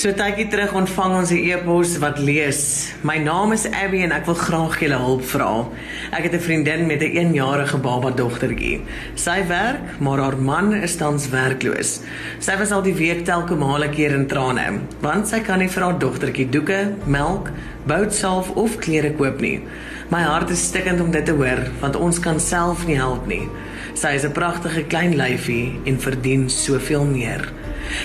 So tydjie terug ontvang ons 'n e-pos wat lees: My naam is Abby en ek wil graag julle hulp vra. Ek het 'n vriendin met 'n 1-jarige baba dogtertjie. Sy werk, maar haar man is tans werkloos. Sy was al die week telke male keer in trane, want sy kan nie vir haar dogtertjie doeke, melk, boutsalf of klere koop nie. My hart is stikkend om dit te hoor, want ons kan self nie help nie. Sy is 'n pragtige klein lyfie en verdien soveel meer.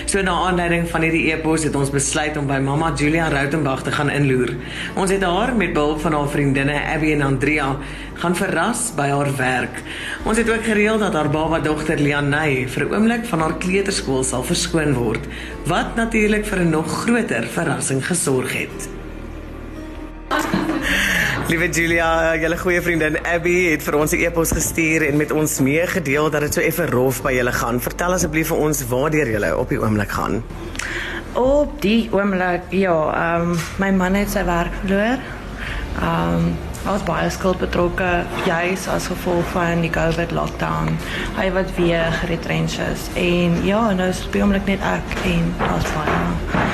So na aanleiding van hierdie e-pos het ons besluit om by mamma Julia Rautenbach te gaan inloer. Ons het haar met behulp van haar vriendinne Abby en Andrea gaan verras by haar werk. Ons het ook gereël dat haar baba dogter Lianey vir 'n oomblik van haar kleuterskool sal verskoon word, wat natuurlik vir 'n nog groter verrassing gesorg het. Liewe Julia, julle goeie vriendin Abby het vir ons 'n e-pos gestuur en met ons meegedeel dat dit so effe rof by julle gaan. Vertel asseblief vir ons waartoe julle op die oomblik gaan. Op die oomblik, ja, ehm um, my man het sy werk verloor. Ehm um, was baie skuld betrokke juis as gevolg van die COVID lockdown. Hy wat weer geretrench is en ja, nou is die oomblik net ek en as baie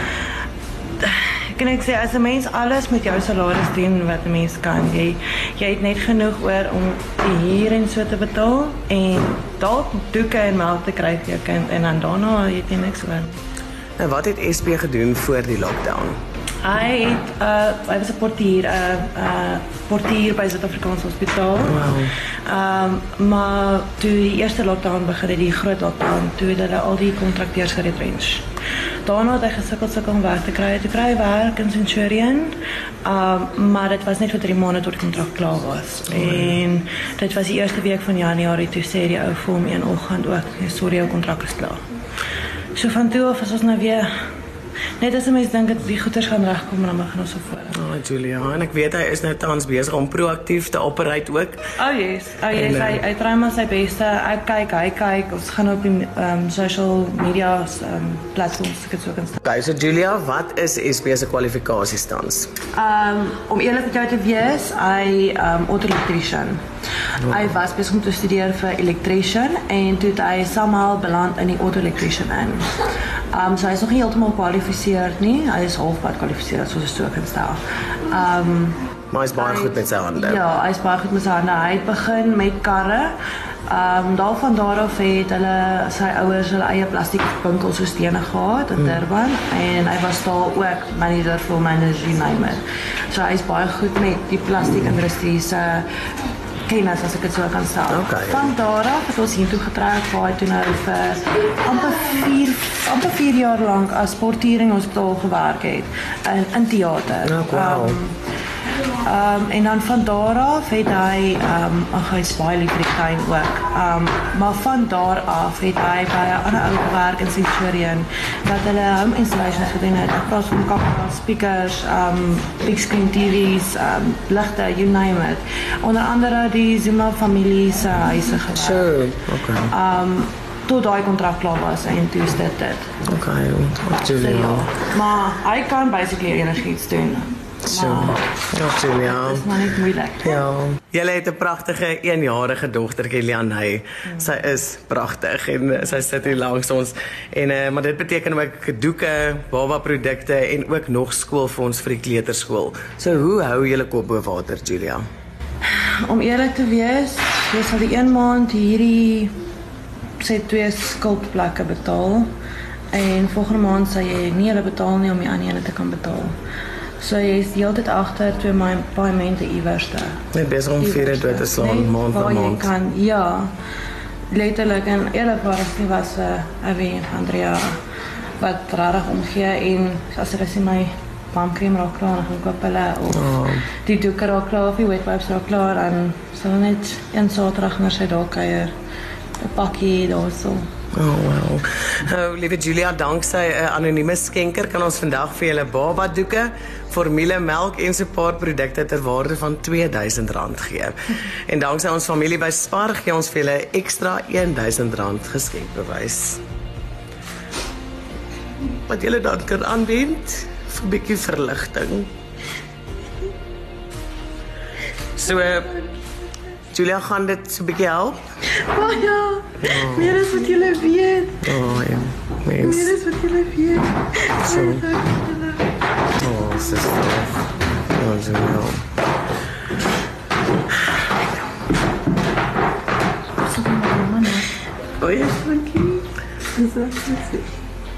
kan ek sê as 'n mens alles met jou salaris doen wat 'n mens kan, jy jy het net genoeg oor om die huur en so te betaal en dalk doeke en melk te kry vir jou kind en dan daarna het jy niks oor. En wat het SP gedoen voor die lockdown? Hy het uh hy was 'n portier, 'n uh, uh portier by Suid-Afrikaanse Hospitaal. Wow. Ehm um, maar toe die eerste lockdown begin, die groot lockdown, toe het hulle al die kontrakteurs geretrench. Daarna het hy gesukkel sukkel om werk te kry, te kry werk in Centurion. Um, maar dit was net vir 3 maande tot die kontrak klaar was. Oh, en dit was die eerste week van Januarie toe sê die ou vir hom een oggend ook, sorry jou kontrak is klaar. So van toe af is ons nou weer Net as 'n mens dink dat die goeders gaan regkom, dan begin ons op voor. Oh, Julia, en ek weet hy is nou tans besig om proaktief te operate ook. Oh yes. Oh yes, en, hy hy try maar sy beste. Ek kyk, hy kyk. Ons gaan op die um, social media um, platforms het so kan staan. Okay, so Julia, wat is SP se kwalifikasies tans? Um, om eerlik met jou te wees, hy um, auto-electrician. Oh. Hy was besig om te studeer vir electrician en toe het hy somehow beland in die auto-electrician in. Ehm um, so hy is nog nie heeltemal gekwalifiseer nie. Hy is halfpad gekwalifiseer soos 'n so kan stel. Ehm um, maar hy is baie hy, goed met sy hande. Ja, hy is baie goed met sy hande. Hy het begin met karre. Ehm um, daarvan daarof het hulle sy ouers hulle eie plastiekwinkelsisteme gehad in mm. Durban en hy was daar ook manager vir manager Neymer. So hy is baie goed met die plastiekindustrie se kennis as ek dit so kan sê. Okay. Van daar af het ons hiertoe getrek waar hy toe nou vir amper 4 amper 4 jaar lank as portiering hospitaal gewerk het in in teater. Oh, wow. um, um, en dan van daar af het hy ehm um, ag hy's baie lief vir die tuin ook. Um, maar van daar af het hy by 'n ander ou gewerk in Centurion wat hulle home installation gedoen het. Ek praat van kameras, speakers, um, big screen TV's, um, ligte, you name it. Onder andere die Zuma familie se huise gewerk. So, okay. Um, tot daai kontrak klaar was en toe is dit dit. Okay, wat jy? Maar hy kan basically enigiets doen. So, ja, Julia. Dis maar net moeilik. Ja. Jy het 'n pragtige 1-jarige dogtertjie Lianey. Sy is pragtig en sy sit hier langs ons en uh, maar dit beteken ook doeke, baba produkte en ook nog skoolfonds vir die kleuterskool. So hoe hou jy kop bo water, Julia? Om eerlik te wees, jy sal die 1 maand hierdie sê twee skuldplekke betaal en volgende maand sal jy nie hulle betaal nie om die ander ene te kan betaal. So jy is die hele tyd agter toe my paaiemente iewers te. Net besig om vir dit te slaan nee, maand vir maand. Kan, ja. Letterlik en eerlikwaar was 'n uh, Avi Andrea wat rarig omgee en as jy sien my bankkrem raak klaar en koop hulle of oh. die doeke raak klaar of die wet wipes raak klaar en so net een Saterdag na sy dalk kuier 'n pakkie daarso. Oh wow. Oh, liewe Julia, danksy 'n uh, anonieme skenker kan ons vandag vir julle baba doeke, formulemelk en so 'n paar produkte ter waarde van R2000 gee. en danksy ons familie by Spar gee ons vir julle ekstra R1000 geskenkbewys. Wat julle dan kan aanwend vir 'n bietjie verligting. So Julia gaan dit so 'n bietjie help. Oh ja. Oh. Meer as wat julle weet. Oh, ja. Mens. Meer as wat julle weet. So. Oh, sister. Oh, Julia. Oh ja, dankie. Dis so sweet.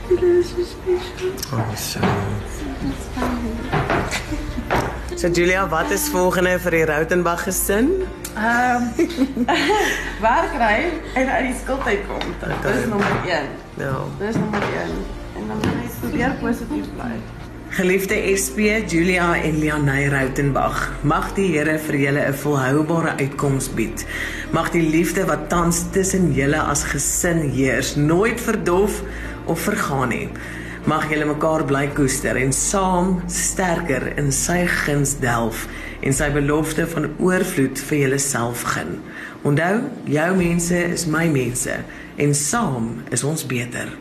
Dit is so special. Oh, so. So Julia, wat is volgende vir die Rautenbach gesin? Ehm um, werk ry en uit die skuld uitkom. Dit is nommer 1. Ja. Dis nommer 1. En dan moet jy probeer positief bly. Geliefde SP, Julia en Lianey Rautenbach, mag die Here vir julle 'n volhoubare uitkoms bied. Mag die liefde wat tans tussen julle as gesin heers nooit verdof of vergaan nie. Mag julle mekaar bly koester en saam sterker in sy guns delf en sy belofte van oorvloed vir julle self gun. Onthou, jou mense is my mense en saam is ons beter.